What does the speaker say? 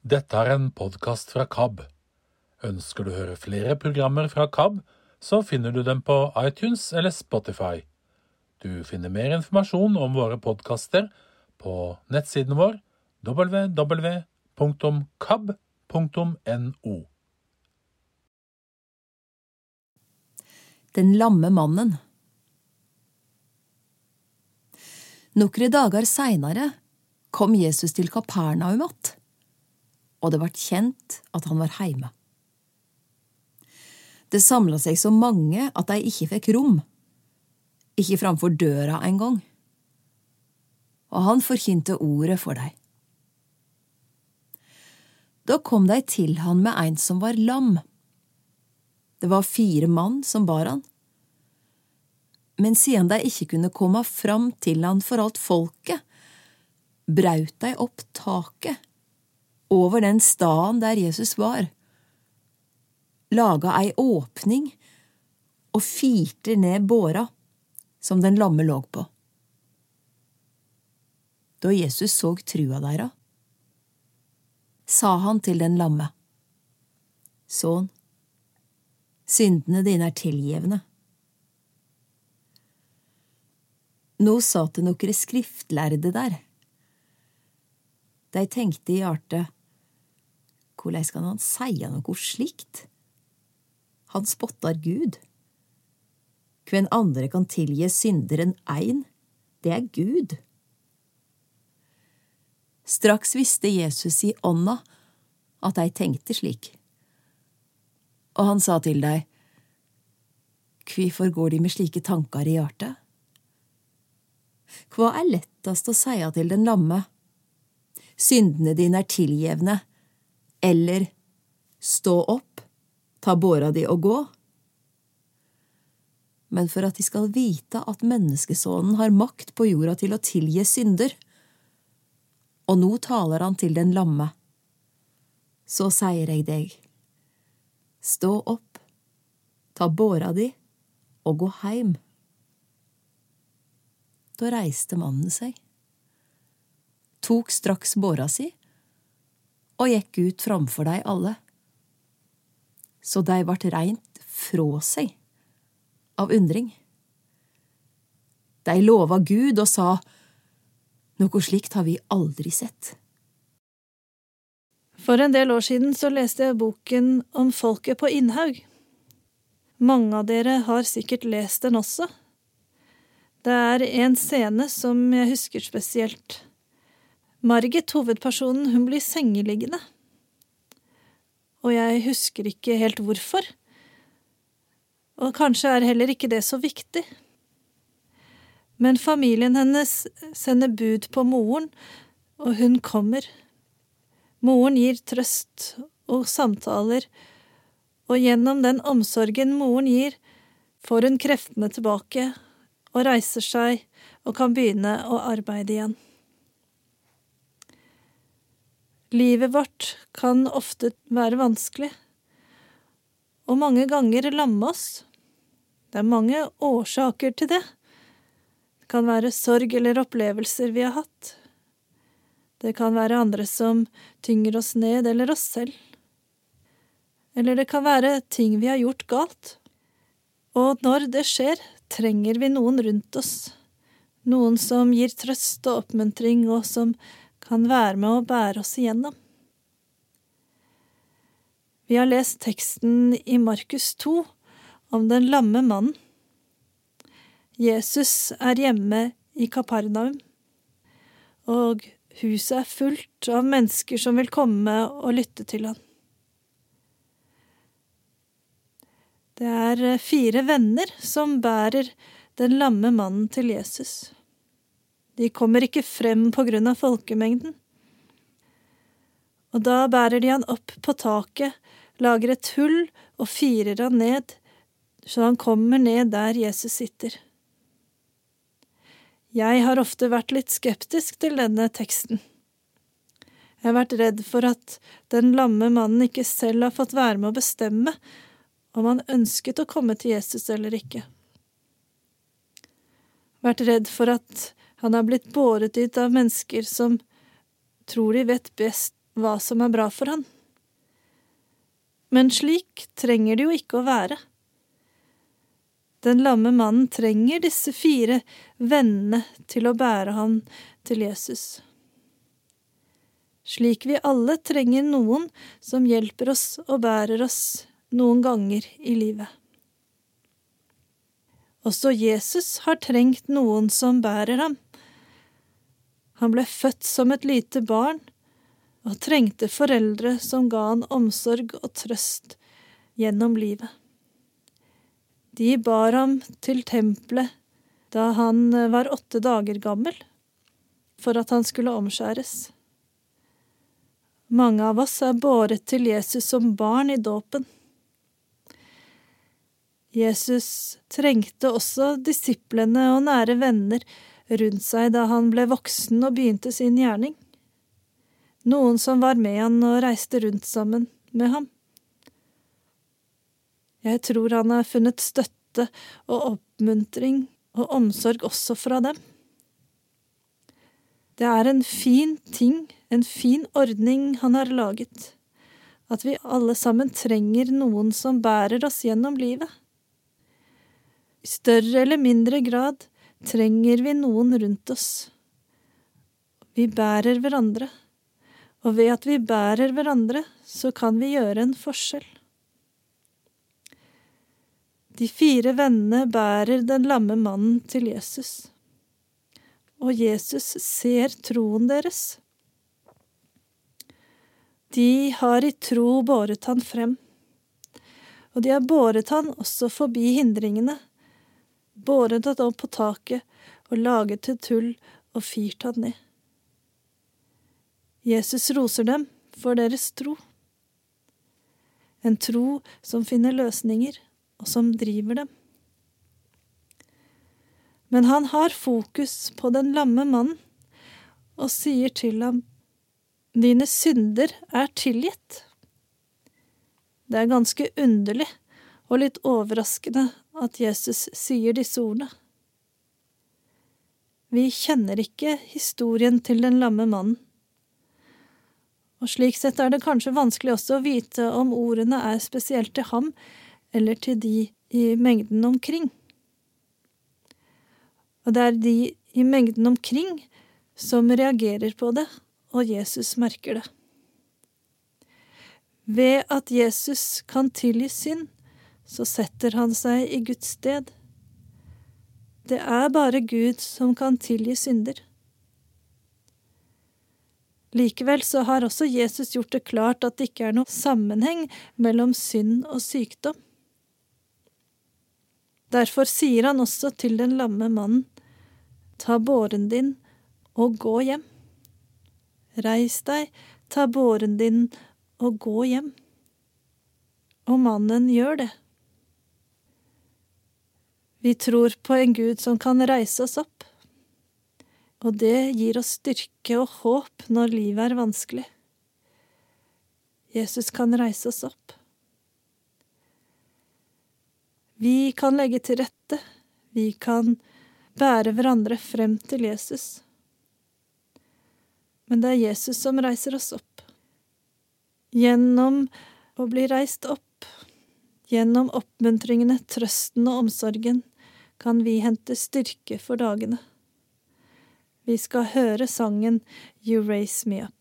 Dette er en podkast fra KAB. Ønsker du å høre flere programmer fra KAB, så finner du dem på iTunes eller Spotify. Du finner mer informasjon om våre podkaster på nettsiden vår www.kab.no. Den lamme mannen. Nokre dager seinere kom Jesus til Kapernaum att, og det vart kjent at han var heime. Det samla seg så mange at de ikke fikk rom, ikke framfor døra engang, og han forkynte ordet for dei. Da kom de til han med ein som var lam. Det var fire mann som bar han. Men siden de ikke kunne komme fram til han for alt folket, braut de opp taket over den staden der Jesus var, laga ei åpning og firte ned båra som den lamme lå på. Da Jesus så trua deira, sa han til den lamme, Sønn, syndene dine er tilgjevne. Nå satt det nokre skriftlærde der. De tenkte i hjertet, hvordan kan han seie noe slikt? Han spottar Gud. Hvem andre kan tilgi synderen ein? Det er Gud. Straks visste Jesus i ånda at dei tenkte slik, og han sa til dei, Kvifor går de med slike tankar i hjertet? Hva er lettast å seie til den lamme? Syndene dine er tilgjevne, eller stå opp, ta båra di og gå? Men for at de skal vite at menneskesonen har makt på jorda til å tilgi synder, og nå taler han til den lamme, så sier jeg deg, stå opp, ta båra di og gå heim. Da reiste mannen seg, tok straks båra si og gikk ut framfor dei alle. Så dei vart reint frå seg av undring. De lova Gud og sa, noe slikt har vi aldri sett. For en del år siden så leste jeg boken om folket på Innhaug. Mange av dere har sikkert lest den også. Det er en scene som jeg husker spesielt. Margit, hovedpersonen, hun blir sengeliggende. Og jeg husker ikke helt hvorfor. Og kanskje er heller ikke det så viktig. Men familien hennes sender bud på moren, og hun kommer. Moren gir trøst og samtaler, og gjennom den omsorgen moren gir, får hun kreftene tilbake og reiser seg og kan begynne å arbeide igjen. Livet vårt kan ofte være vanskelig, og mange ganger lamme oss. Det er mange årsaker til det. Det kan være sorg eller opplevelser vi har hatt. Det kan være andre som tynger oss ned, eller oss selv. Eller det kan være ting vi har gjort galt. Og når det skjer, trenger vi noen rundt oss, noen som gir trøst og oppmuntring, og som kan være med å bære oss igjennom. Vi har lest teksten i Markus 2 om den lamme mannen. Jesus er hjemme i Kapernaum, og huset er fullt av mennesker som vil komme og lytte til han. Det er fire venner som bærer den lamme mannen til Jesus. De kommer ikke frem på grunn av folkemengden. Og da bærer de han opp på taket, lager et hull og firer han ned, så han kommer ned der Jesus sitter. Jeg har ofte vært litt skeptisk til denne teksten. Jeg har vært redd for at den lamme mannen ikke selv har fått være med å bestemme om han ønsket å komme til Jesus eller ikke. Vært redd for at han er blitt båret dit av mennesker som tror de vet best hva som er bra for han. Men slik trenger det jo ikke å være. Den lamme mannen trenger disse fire vennene til å bære ham til Jesus. Slik vi alle trenger noen som hjelper oss og bærer oss noen ganger i livet. Også Jesus har trengt noen som bærer ham. Han ble født som et lite barn og trengte foreldre som ga han omsorg og trøst gjennom livet. De bar ham til tempelet da han var åtte dager gammel, for at han skulle omskjæres. Mange av oss er båret til Jesus som barn i dåpen. Jesus trengte også disiplene og nære venner rundt seg da han ble voksen og begynte sin gjerning. Noen som var med han og reiste rundt sammen med ham. Jeg tror han har funnet støtte og oppmuntring og omsorg også fra dem. Det er en fin ting, en fin ordning han har laget, at vi alle sammen trenger noen som bærer oss gjennom livet. I større eller mindre grad trenger vi noen rundt oss. Vi bærer hverandre, og ved at vi bærer hverandre, så kan vi gjøre en forskjell. De fire vennene bærer den lamme mannen til Jesus, og Jesus ser troen deres. De har i tro båret han frem, og de har båret han også forbi hindringene båret han opp på taket og laget til tull og fyrt han ned. Jesus roser dem for deres tro. En tro som finner løsninger, og som driver dem. Men han har fokus på den lamme mannen og sier til ham, Dine synder er tilgitt. Det er ganske underlig og litt overraskende at Jesus sier disse ordene. Vi kjenner ikke historien til den lamme mannen, og slik sett er det kanskje vanskelig også å vite om ordene er spesielt til ham eller til de i mengden omkring. Og det er de i mengden omkring som reagerer på det, og Jesus merker det. Ved at Jesus kan tilgi synd, så setter han seg i Guds sted. Det er bare Gud som kan tilgi synder. Likevel så har også Jesus gjort det klart at det ikke er noe sammenheng mellom synd og sykdom. Derfor sier han også til den lamme mannen, ta båren din og gå hjem. Reis deg, ta båren din og gå hjem. Og mannen gjør det. Vi tror på en Gud som kan reise oss opp, og det gir oss styrke og håp når livet er vanskelig. Jesus kan reise oss opp. Vi kan legge til rette, vi kan bære hverandre frem til Jesus. Men det er Jesus som reiser oss opp. Gjennom å bli reist opp, gjennom oppmuntringene, trøsten og omsorgen, kan vi hente styrke for dagene. Vi skal høre sangen You Raise Me Up.